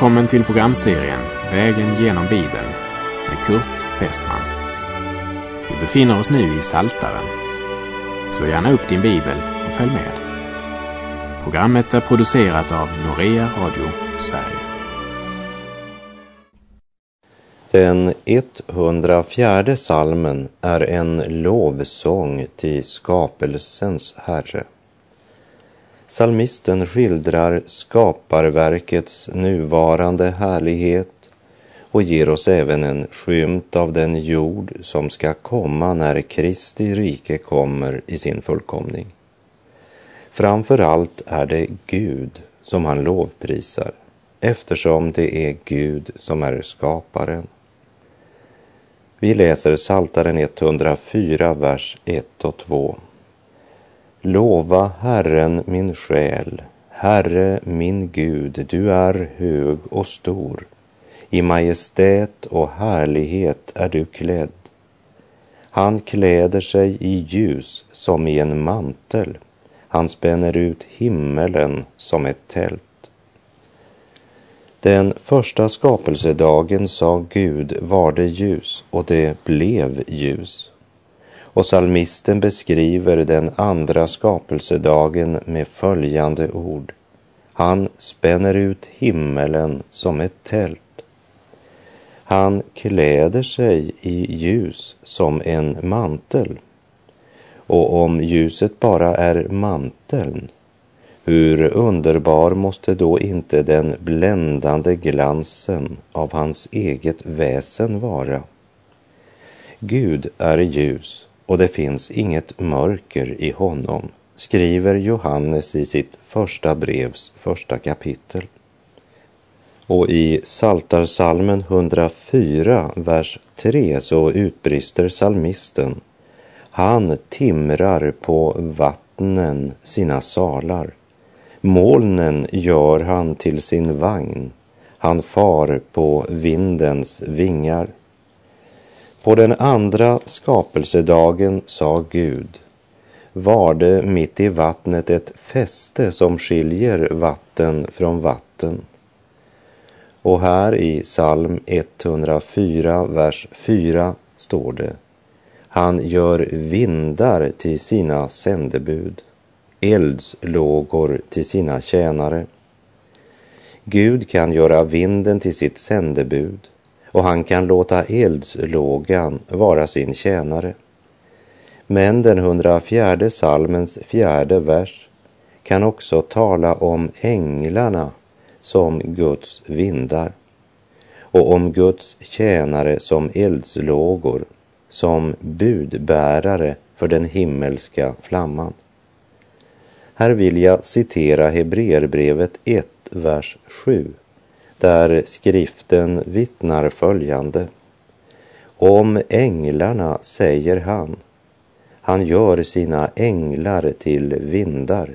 Välkommen till programserien Vägen genom Bibeln med Kurt Westman. Vi befinner oss nu i Saltaren. Slå gärna upp din bibel och följ med. Programmet är producerat av Norea Radio Sverige. Den 104 salmen är en lovsång till skapelsens Herre. Salmisten skildrar skaparverkets nuvarande härlighet och ger oss även en skymt av den jord som ska komma när Kristi rike kommer i sin fullkomning. Framför allt är det Gud som han lovprisar eftersom det är Gud som är skaparen. Vi läser Saltaren 104, vers 1 och 2. Lova Herren min själ, Herre min Gud, du är hög och stor. I majestät och härlighet är du klädd. Han kläder sig i ljus som i en mantel. Han spänner ut himmelen som ett tält. Den första skapelsedagen sa Gud var det ljus och det blev ljus. Och salmisten beskriver den andra skapelsedagen med följande ord. Han spänner ut himmelen som ett tält. Han kläder sig i ljus som en mantel. Och om ljuset bara är manteln, hur underbar måste då inte den bländande glansen av hans eget väsen vara? Gud är ljus och det finns inget mörker i honom, skriver Johannes i sitt första brevs första kapitel. Och i Saltarsalmen 104, vers 3 så utbrister salmisten Han timrar på vattnen sina salar. Molnen gör han till sin vagn. Han far på vindens vingar. På den andra skapelsedagen sa Gud, var det mitt i vattnet ett fäste som skiljer vatten från vatten. Och här i psalm 104, vers 4 står det, han gör vindar till sina sändebud, eldslågor till sina tjänare. Gud kan göra vinden till sitt sändebud och han kan låta eldslågan vara sin tjänare. Men den 104 salmens fjärde vers kan också tala om änglarna som Guds vindar och om Guds tjänare som eldslågor, som budbärare för den himmelska flamman. Här vill jag citera Hebreerbrevet 1, vers 7 där skriften vittnar följande. Om änglarna säger han, han gör sina änglar till vindar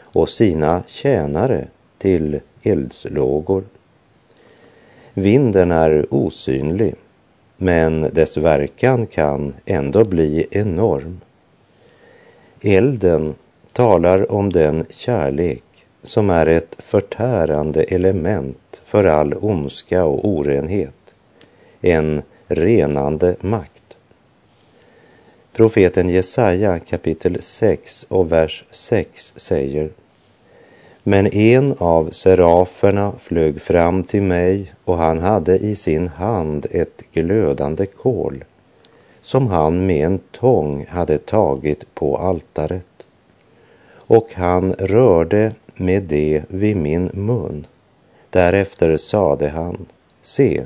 och sina tjänare till eldslågor. Vinden är osynlig, men dess verkan kan ändå bli enorm. Elden talar om den kärlek som är ett förtärande element för all ondska och orenhet, en renande makt. Profeten Jesaja kapitel 6 och vers 6 säger Men en av seraferna flög fram till mig och han hade i sin hand ett glödande kol som han med en tång hade tagit på altaret. Och han rörde med det vid min mun. Därefter sade han, se,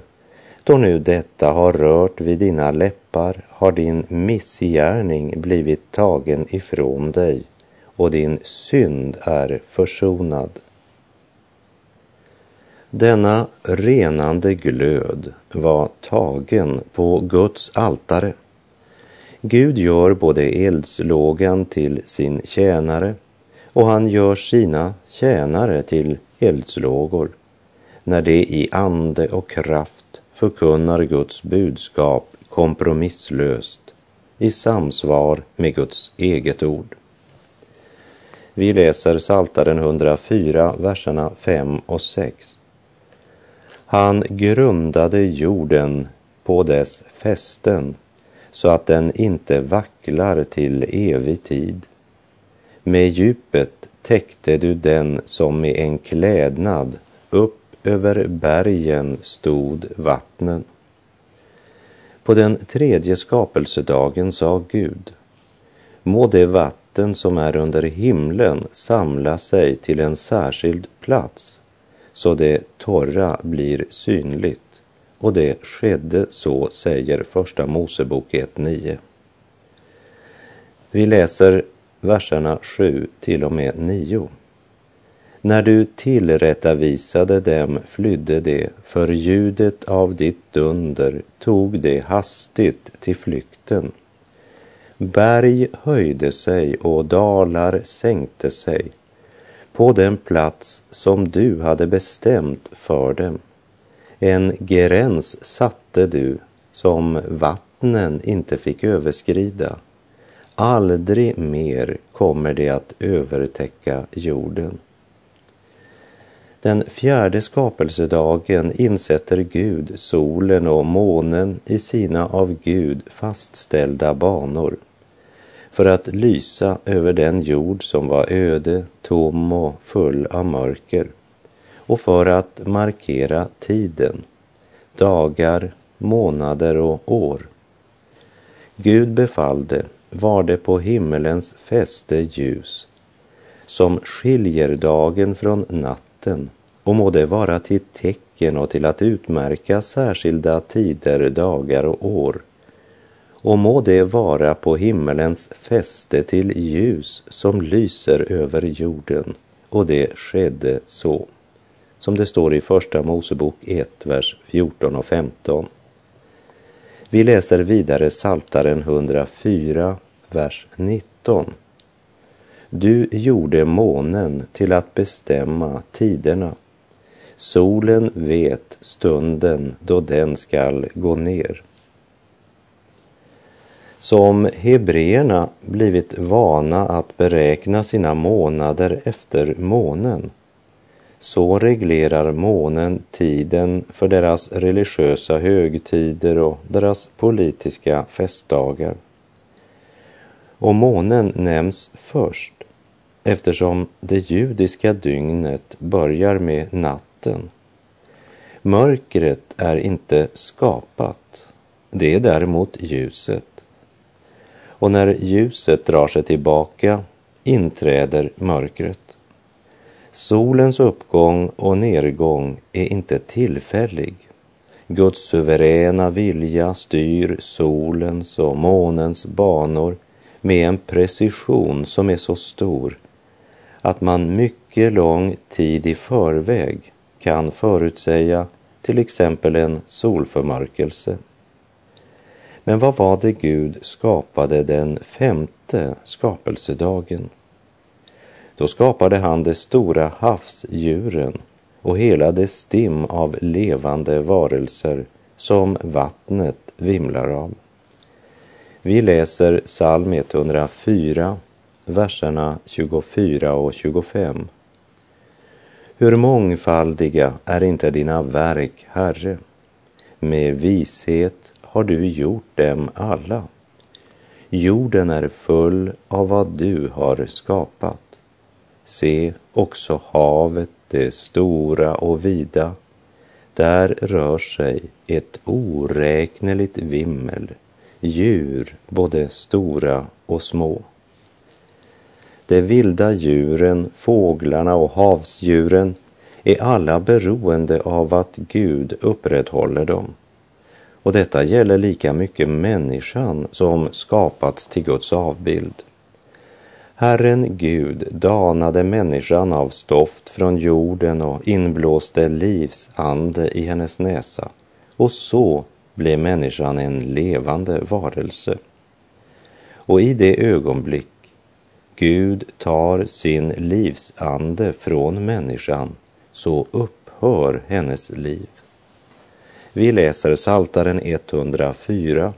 då nu detta har rört vid dina läppar har din missgärning blivit tagen ifrån dig och din synd är försonad. Denna renande glöd var tagen på Guds altare. Gud gör både eldslågan till sin tjänare och han gör sina tjänare till eldslågor när de i ande och kraft förkunnar Guds budskap kompromisslöst i samsvar med Guds eget ord. Vi läser Saltaren 104, verserna 5 och 6. Han grundade jorden på dess fästen så att den inte vacklar till evig tid. Med djupet täckte du den som med en klädnad upp över bergen stod vattnen. På den tredje skapelsedagen sa Gud, må det vatten som är under himlen samla sig till en särskild plats så det torra blir synligt. Och det skedde så, säger Första Mosebok 1.9. Vi läser verserna 7 till och med 9. När du tillrättavisade dem flydde de, för ljudet av ditt dunder tog de hastigt till flykten. Berg höjde sig och dalar sänkte sig på den plats som du hade bestämt för dem. En gräns satte du som vattnen inte fick överskrida. Aldrig mer kommer det att övertäcka jorden. Den fjärde skapelsedagen insätter Gud solen och månen i sina av Gud fastställda banor för att lysa över den jord som var öde, tom och full av mörker och för att markera tiden, dagar, månader och år. Gud befallde, var det på himmelens fäste ljus som skiljer dagen från natten och må det vara till tecken och till att utmärka särskilda tider, dagar och år. Och må det vara på himmelens fäste till ljus som lyser över jorden. Och det skedde så. Som det står i Första Mosebok 1, vers 14 och 15. Vi läser vidare Saltaren 104, vers 19. Du gjorde månen till att bestämma tiderna. Solen vet stunden då den skall gå ner. Som hebreerna blivit vana att beräkna sina månader efter månen, så reglerar månen tiden för deras religiösa högtider och deras politiska festdagar. Och månen nämns först eftersom det judiska dygnet börjar med natten. Mörkret är inte skapat, det är däremot ljuset. Och när ljuset drar sig tillbaka inträder mörkret. Solens uppgång och nedgång är inte tillfällig. Guds suveräna vilja styr solens och månens banor med en precision som är så stor att man mycket lång tid i förväg kan förutsäga till exempel en solförmörkelse. Men vad var det Gud skapade den femte skapelsedagen? Då skapade han de stora havsdjuren och hela det stim av levande varelser som vattnet vimlar av. Vi läser psalm 104, verserna 24 och 25. Hur mångfaldiga är inte dina verk, Herre? Med vishet har du gjort dem alla. Jorden är full av vad du har skapat. Se också havet, det stora och vida. Där rör sig ett oräkneligt vimmel, djur både stora och små. De vilda djuren, fåglarna och havsdjuren är alla beroende av att Gud upprätthåller dem. Och detta gäller lika mycket människan som skapats till Guds avbild. Herren Gud danade människan av stoft från jorden och inblåste livsande i hennes näsa. Och så blev människan en levande varelse. Och i det ögonblick Gud tar sin livsande från människan så upphör hennes liv. Vi läser Saltaren 104,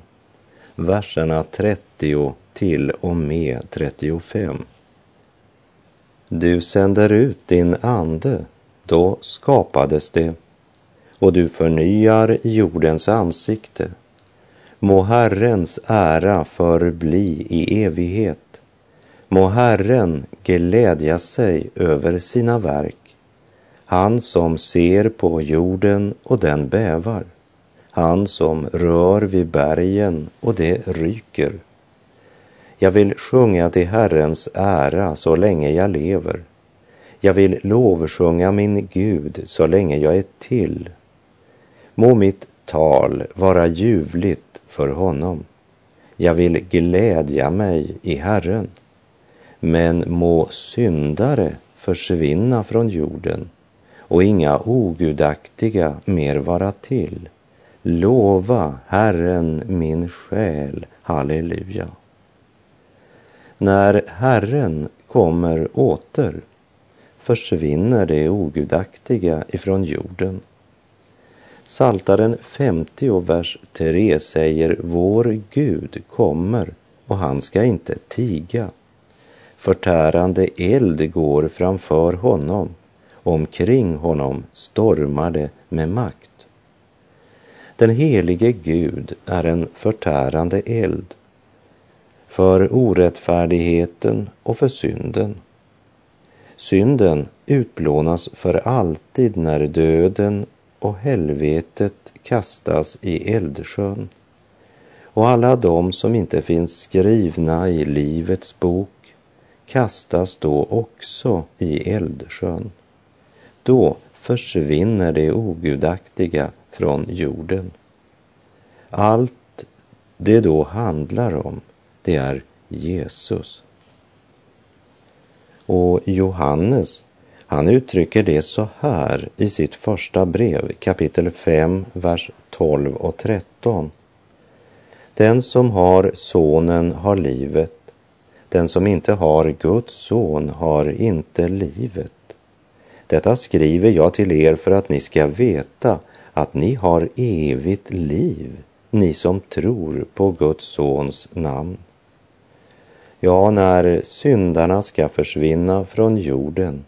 verserna 13 30 till och med 35. Du sänder ut din ande, då skapades det, och du förnyar jordens ansikte. Må Herrens ära förbli i evighet. Må Herren glädja sig över sina verk. Han som ser på jorden och den bävar. Han som rör vid bergen och det ryker. Jag vill sjunga till Herrens ära så länge jag lever. Jag vill lovsjunga min Gud så länge jag är till. Må mitt tal vara ljuvligt för honom. Jag vill glädja mig i Herren. Men må syndare försvinna från jorden och inga ogudaktiga mer vara till. Lova Herren min själ, halleluja. När Herren kommer åter försvinner det ogudaktiga ifrån jorden. Saltaren 50, vers 3 säger Vår Gud kommer och han ska inte tiga. Förtärande eld går framför honom, omkring honom stormar det med makt. Den helige Gud är en förtärande eld för orättfärdigheten och för synden. Synden utplånas för alltid när döden och helvetet kastas i eldsjön. Och alla de som inte finns skrivna i Livets bok kastas då också i eldsjön. Då försvinner det ogudaktiga från jorden. Allt det då handlar om, det är Jesus. Och Johannes, han uttrycker det så här i sitt första brev, kapitel 5, vers 12 och 13. Den som har sonen har livet. Den som inte har Guds son har inte livet. Detta skriver jag till er för att ni ska veta att ni har evigt liv, ni som tror på Guds sons namn. Ja, när syndarna ska försvinna från jorden,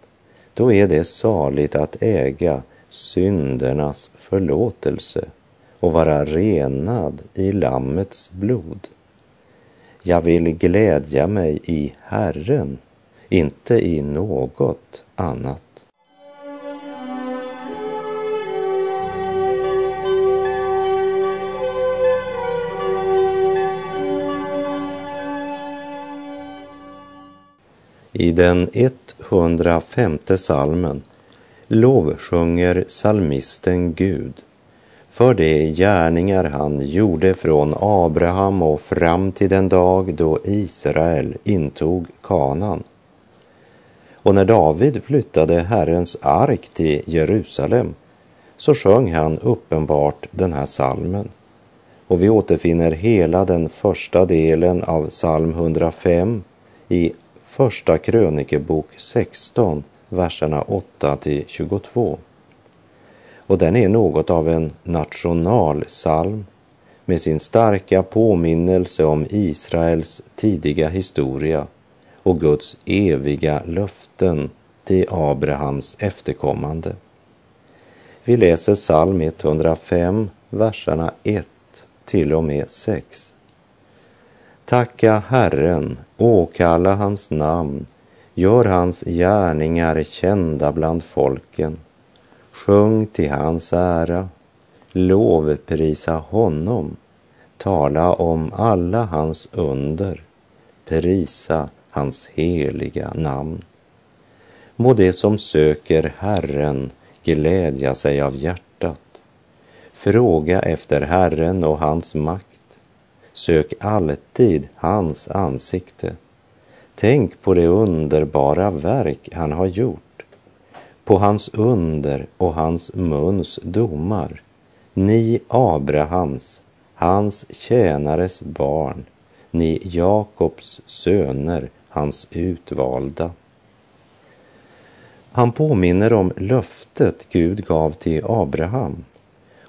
då är det saligt att äga syndernas förlåtelse och vara renad i Lammets blod. Jag vill glädja mig i Herren, inte i något annat. I den 105 salmen lovsjunger salmisten Gud för de gärningar han gjorde från Abraham och fram till den dag då Israel intog kanan. Och när David flyttade Herrens ark till Jerusalem så sjöng han uppenbart den här salmen. Och vi återfinner hela den första delen av psalm 105 i Första krönikebok 16, verserna 8 till 22. Och den är något av en nationalsalm med sin starka påminnelse om Israels tidiga historia och Guds eviga löften till Abrahams efterkommande. Vi läser psalm 105, verserna 1 till och med 6. Tacka Herren, åkalla hans namn, gör hans gärningar kända bland folken. Sjung till hans ära, lovprisa honom, tala om alla hans under, prisa hans heliga namn. Må det som söker Herren glädja sig av hjärtat. Fråga efter Herren och hans makt Sök alltid hans ansikte. Tänk på det underbara verk han har gjort, på hans under och hans muns domar. Ni Abrahams, hans tjänares barn, ni Jakobs söner, hans utvalda. Han påminner om löftet Gud gav till Abraham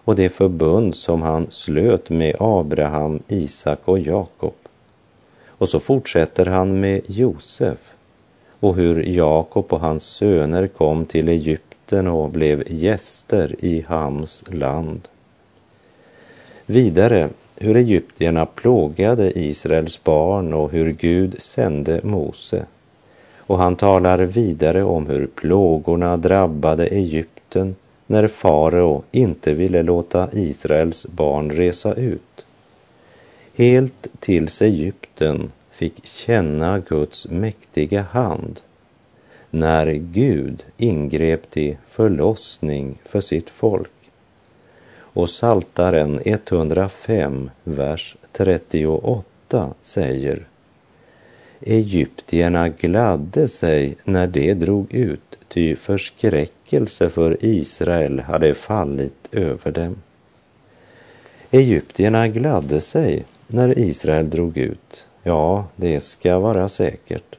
och det förbund som han slöt med Abraham, Isak och Jakob. Och så fortsätter han med Josef och hur Jakob och hans söner kom till Egypten och blev gäster i Hams land. Vidare hur egyptierna plågade Israels barn och hur Gud sände Mose. Och han talar vidare om hur plågorna drabbade Egypten när farao inte ville låta Israels barn resa ut. Helt tills Egypten fick känna Guds mäktiga hand när Gud ingrep till förlossning för sitt folk. Och Saltaren 105, vers 38 säger Egyptierna gladde sig när de drog ut, ty förskräck förskräckelse för Israel hade fallit över dem. Egyptierna gladde sig när Israel drog ut. Ja, det ska vara säkert.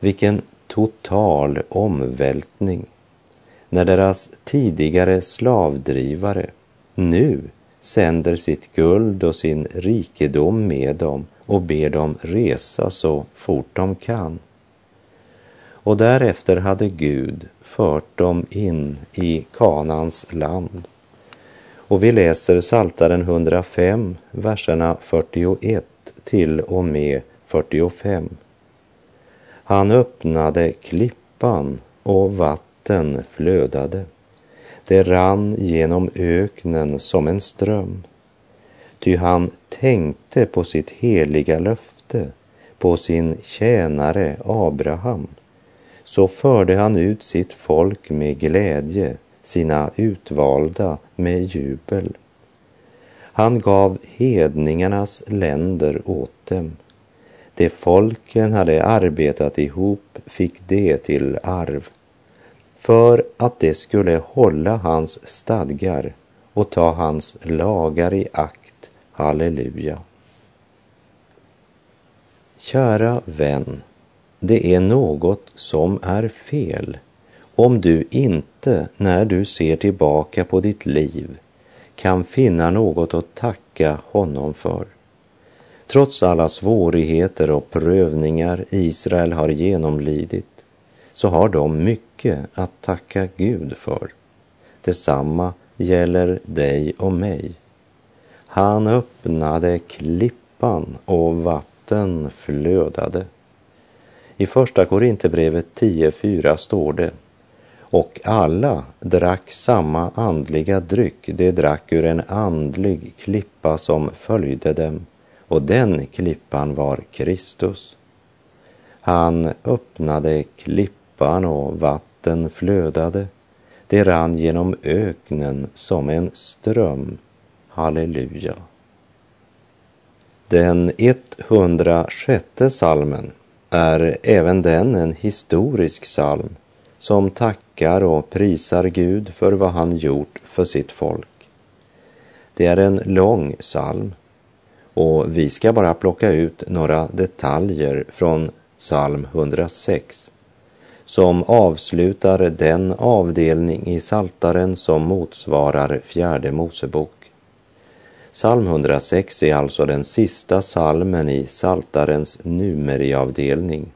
Vilken total omvältning när deras tidigare slavdrivare nu sänder sitt guld och sin rikedom med dem och ber dem resa så fort de kan. Och därefter hade Gud fört dem in i Kanans land. Och vi läser Saltaren 105, verserna 41 till och med 45. Han öppnade klippan och vatten flödade. Det rann genom öknen som en ström. Ty han tänkte på sitt heliga löfte, på sin tjänare Abraham. Så förde han ut sitt folk med glädje, sina utvalda med jubel. Han gav hedningarnas länder åt dem. Det folken hade arbetat ihop fick det till arv för att det skulle hålla hans stadgar och ta hans lagar i akt. Halleluja. Kära vän, det är något som är fel om du inte, när du ser tillbaka på ditt liv, kan finna något att tacka honom för. Trots alla svårigheter och prövningar Israel har genomlidit så har de mycket att tacka Gud för. Detsamma gäller dig och mig. Han öppnade klippan och vatten flödade. I Första Korinthierbrevet 10.4 står det och alla drack samma andliga dryck, de drack ur en andlig klippa som följde dem och den klippan var Kristus. Han öppnade klippan och vatten flödade. Det rann genom öknen som en ström. Halleluja. Den 106 salmen är även den en historisk psalm som tackar och prisar Gud för vad han gjort för sitt folk. Det är en lång psalm och vi ska bara plocka ut några detaljer från psalm 106 som avslutar den avdelning i Saltaren som motsvarar fjärde Mosebok. Psalm 106 är alltså den sista salmen i Saltarens numeriavdelning.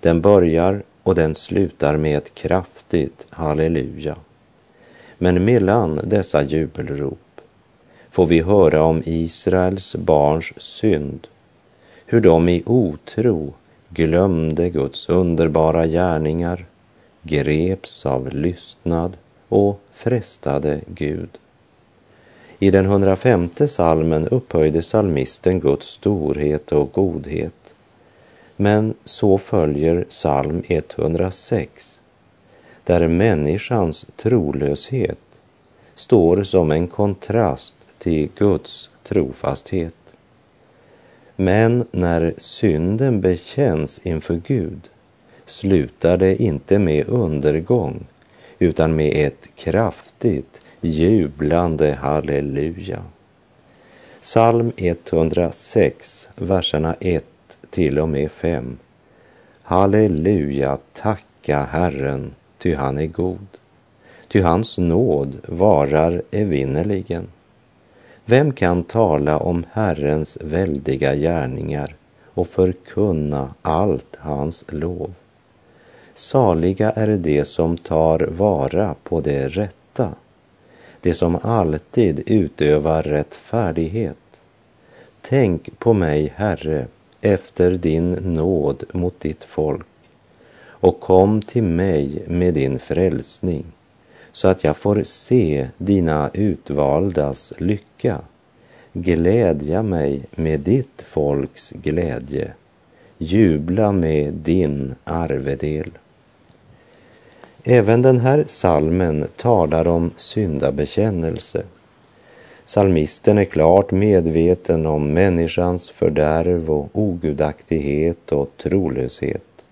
Den börjar och den slutar med ett kraftigt halleluja. Men mellan dessa jubelrop får vi höra om Israels barns synd, hur de i otro glömde Guds underbara gärningar, greps av lystnad och frestade Gud. I den 105 salmen upphöjde salmisten Guds storhet och godhet. Men så följer psalm 106, där människans trolöshet står som en kontrast till Guds trofasthet. Men när synden bekänns inför Gud slutar det inte med undergång utan med ett kraftigt jublande halleluja. Psalm 106, verserna 1 till och med 5. Halleluja, tacka Herren, ty han är god. Ty hans nåd varar evinnerligen. Vem kan tala om Herrens väldiga gärningar och förkunna allt hans lov? Saliga är de som tar vara på det rätta, de som alltid utövar rättfärdighet. Tänk på mig, Herre, efter din nåd mot ditt folk och kom till mig med din frälsning så att jag får se dina utvaldas lycka, glädja mig med ditt folks glädje, jubla med din arvedel. Även den här salmen talar om syndabekännelse. Salmisten är klart medveten om människans fördärv och ogudaktighet och trolöshet.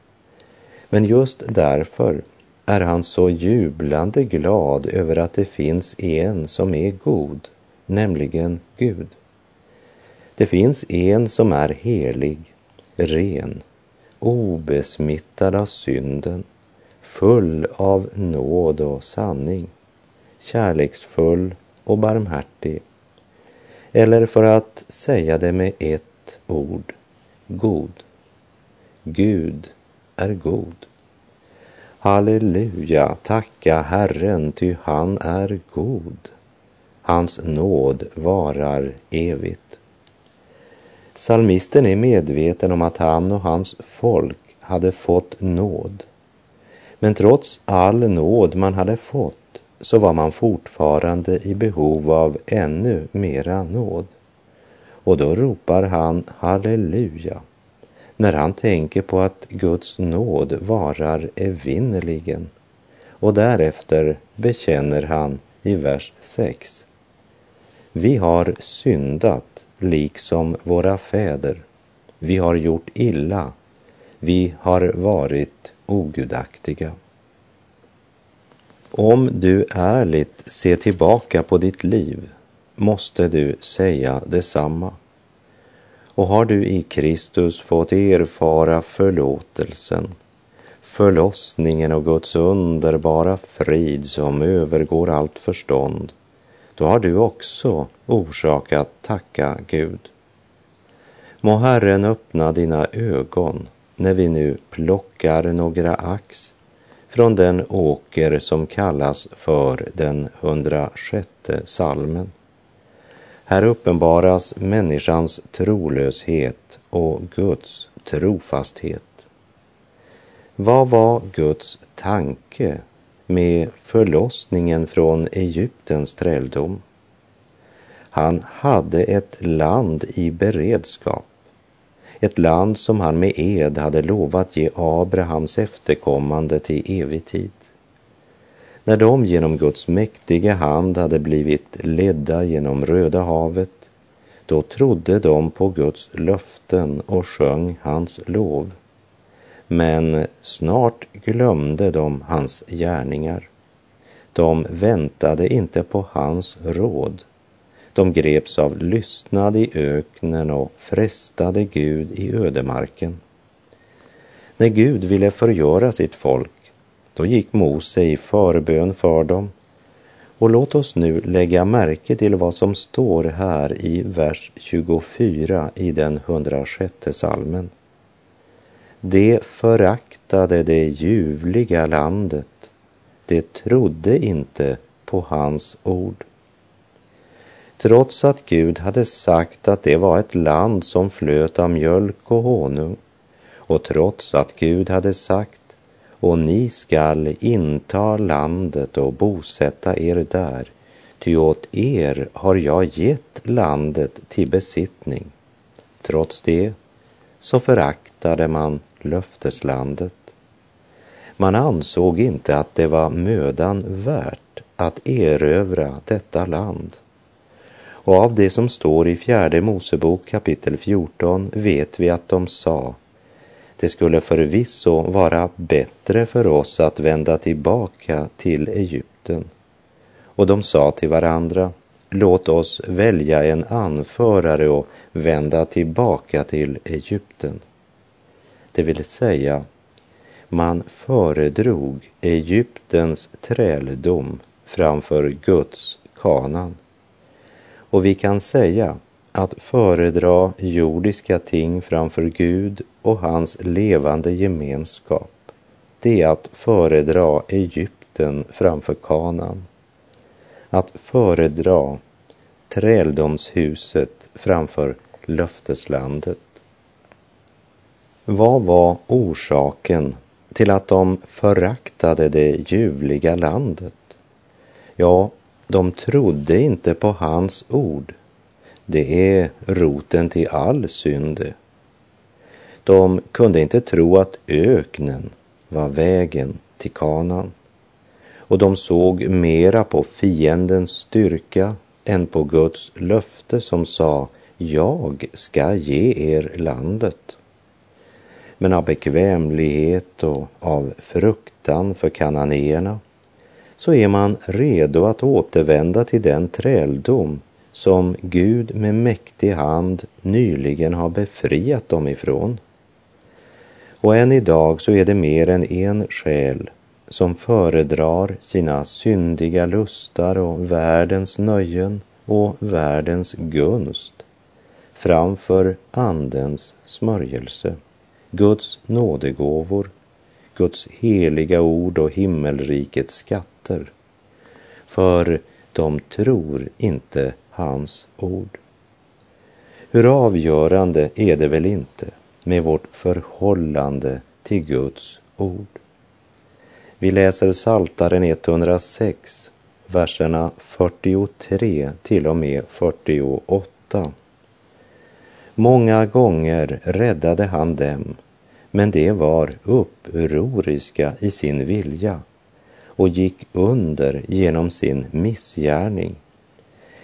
Men just därför är han så jublande glad över att det finns en som är god, nämligen Gud. Det finns en som är helig, ren, obesmittad av synden, full av nåd och sanning, kärleksfull och barmhärtig. Eller för att säga det med ett ord, god. Gud är god. Halleluja, tacka Herren, ty han är god. Hans nåd varar evigt. Salmisten är medveten om att han och hans folk hade fått nåd. Men trots all nåd man hade fått så var man fortfarande i behov av ännu mera nåd. Och då ropar han halleluja när han tänker på att Guds nåd varar evinnerligen. Och därefter bekänner han i vers 6. Vi har syndat liksom våra fäder. Vi har gjort illa. Vi har varit ogudaktiga. Om du ärligt ser tillbaka på ditt liv måste du säga detsamma. Och har du i Kristus fått erfara förlåtelsen, förlossningen och Guds underbara frid som övergår allt förstånd, då har du också orsak att tacka Gud. Må Herren öppna dina ögon när vi nu plockar några ax från den åker som kallas för den 106 salmen. Här uppenbaras människans trolöshet och Guds trofasthet. Vad var Guds tanke med förlossningen från Egyptens träldom? Han hade ett land i beredskap, ett land som han med ed hade lovat ge Abrahams efterkommande till evig tid. När de genom Guds mäktiga hand hade blivit ledda genom Röda havet, då trodde de på Guds löften och sjöng hans lov. Men snart glömde de hans gärningar. De väntade inte på hans råd. De greps av lystnad i öknen och frestade Gud i ödemarken. När Gud ville förgöra sitt folk då gick Mose i förbön för dem. Och låt oss nu lägga märke till vad som står här i vers 24 i den 106 salmen. De föraktade det ljuvliga landet, de trodde inte på hans ord. Trots att Gud hade sagt att det var ett land som flöt av mjölk och honung och trots att Gud hade sagt och ni skall inta landet och bosätta er där, ty åt er har jag gett landet till besittning. Trots det så föraktade man löfteslandet. Man ansåg inte att det var mödan värt att erövra detta land. Och av det som står i fjärde Mosebok kapitel 14 vet vi att de sa det skulle förvisso vara bättre för oss att vända tillbaka till Egypten. Och de sa till varandra, låt oss välja en anförare och vända tillbaka till Egypten. Det vill säga, man föredrog Egyptens träldom framför Guds kanan. Och vi kan säga att föredra jordiska ting framför Gud och hans levande gemenskap. det är att föredra Egypten framför kanan. Att föredra träldomshuset framför löfteslandet. Vad var orsaken till att de föraktade det ljuvliga landet? Ja, de trodde inte på hans ord. Det är roten till all synd. De kunde inte tro att öknen var vägen till kanan och de såg mera på fiendens styrka än på Guds löfte som sa jag ska ge er landet. Men av bekvämlighet och av fruktan för kananéerna så är man redo att återvända till den träldom som Gud med mäktig hand nyligen har befriat dem ifrån. Och än idag så är det mer än en själ som föredrar sina syndiga lustar och världens nöjen och världens gunst framför Andens smörjelse, Guds nådegåvor, Guds heliga ord och himmelrikets skatt skatter. För de tror inte hans ord. Hur avgörande är det väl inte med vårt förhållande till Guds ord? Vi läser Saltaren 106, verserna 43 till och med 48. Många gånger räddade han dem, men de var upproriska i sin vilja och gick under genom sin missgärning.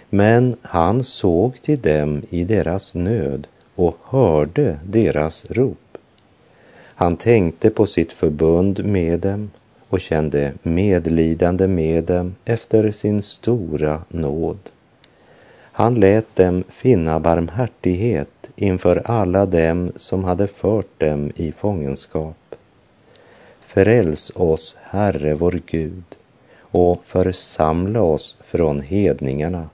Men han såg till dem i deras nöd och hörde deras rop. Han tänkte på sitt förbund med dem och kände medlidande med dem efter sin stora nåd. Han lät dem finna barmhärtighet inför alla dem som hade fört dem i fångenskap. Fräls oss, Herre vår Gud, och församla oss från hedningarna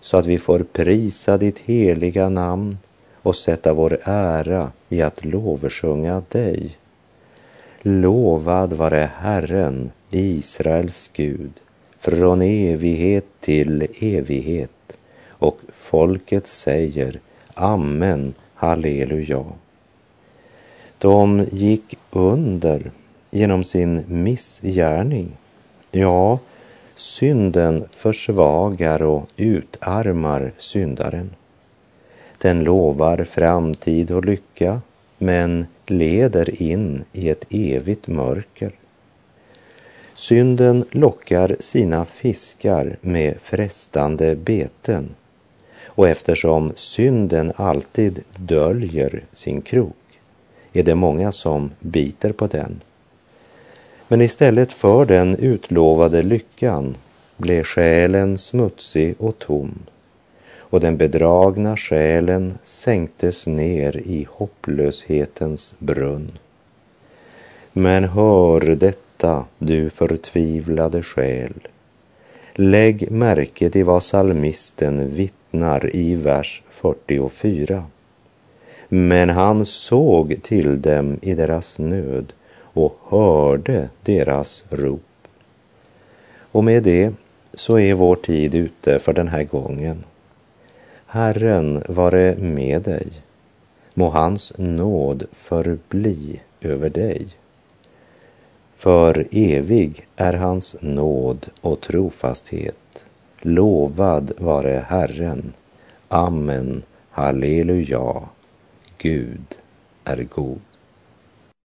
så att vi får prisa ditt heliga namn och sätta vår ära i att lovsjunga dig. Lovad vare Herren, Israels Gud, från evighet till evighet. Och folket säger Amen, halleluja. De gick under genom sin missgärning. Ja, synden försvagar och utarmar syndaren. Den lovar framtid och lycka, men leder in i ett evigt mörker. Synden lockar sina fiskar med frestande beten och eftersom synden alltid döljer sin krok är det många som biter på den. Men istället för den utlovade lyckan blev själen smutsig och tom och den bedragna själen sänktes ner i hopplöshetens brunn. Men hör detta, du förtvivlade själ. Lägg märke till vad salmisten vittnar i vers 44. Men han såg till dem i deras nöd och hörde deras rop. Och med det så är vår tid ute för den här gången. Herren vare med dig. Må hans nåd förbli över dig. För evig är hans nåd och trofasthet. Lovad vare Herren. Amen. Halleluja. Gud är god.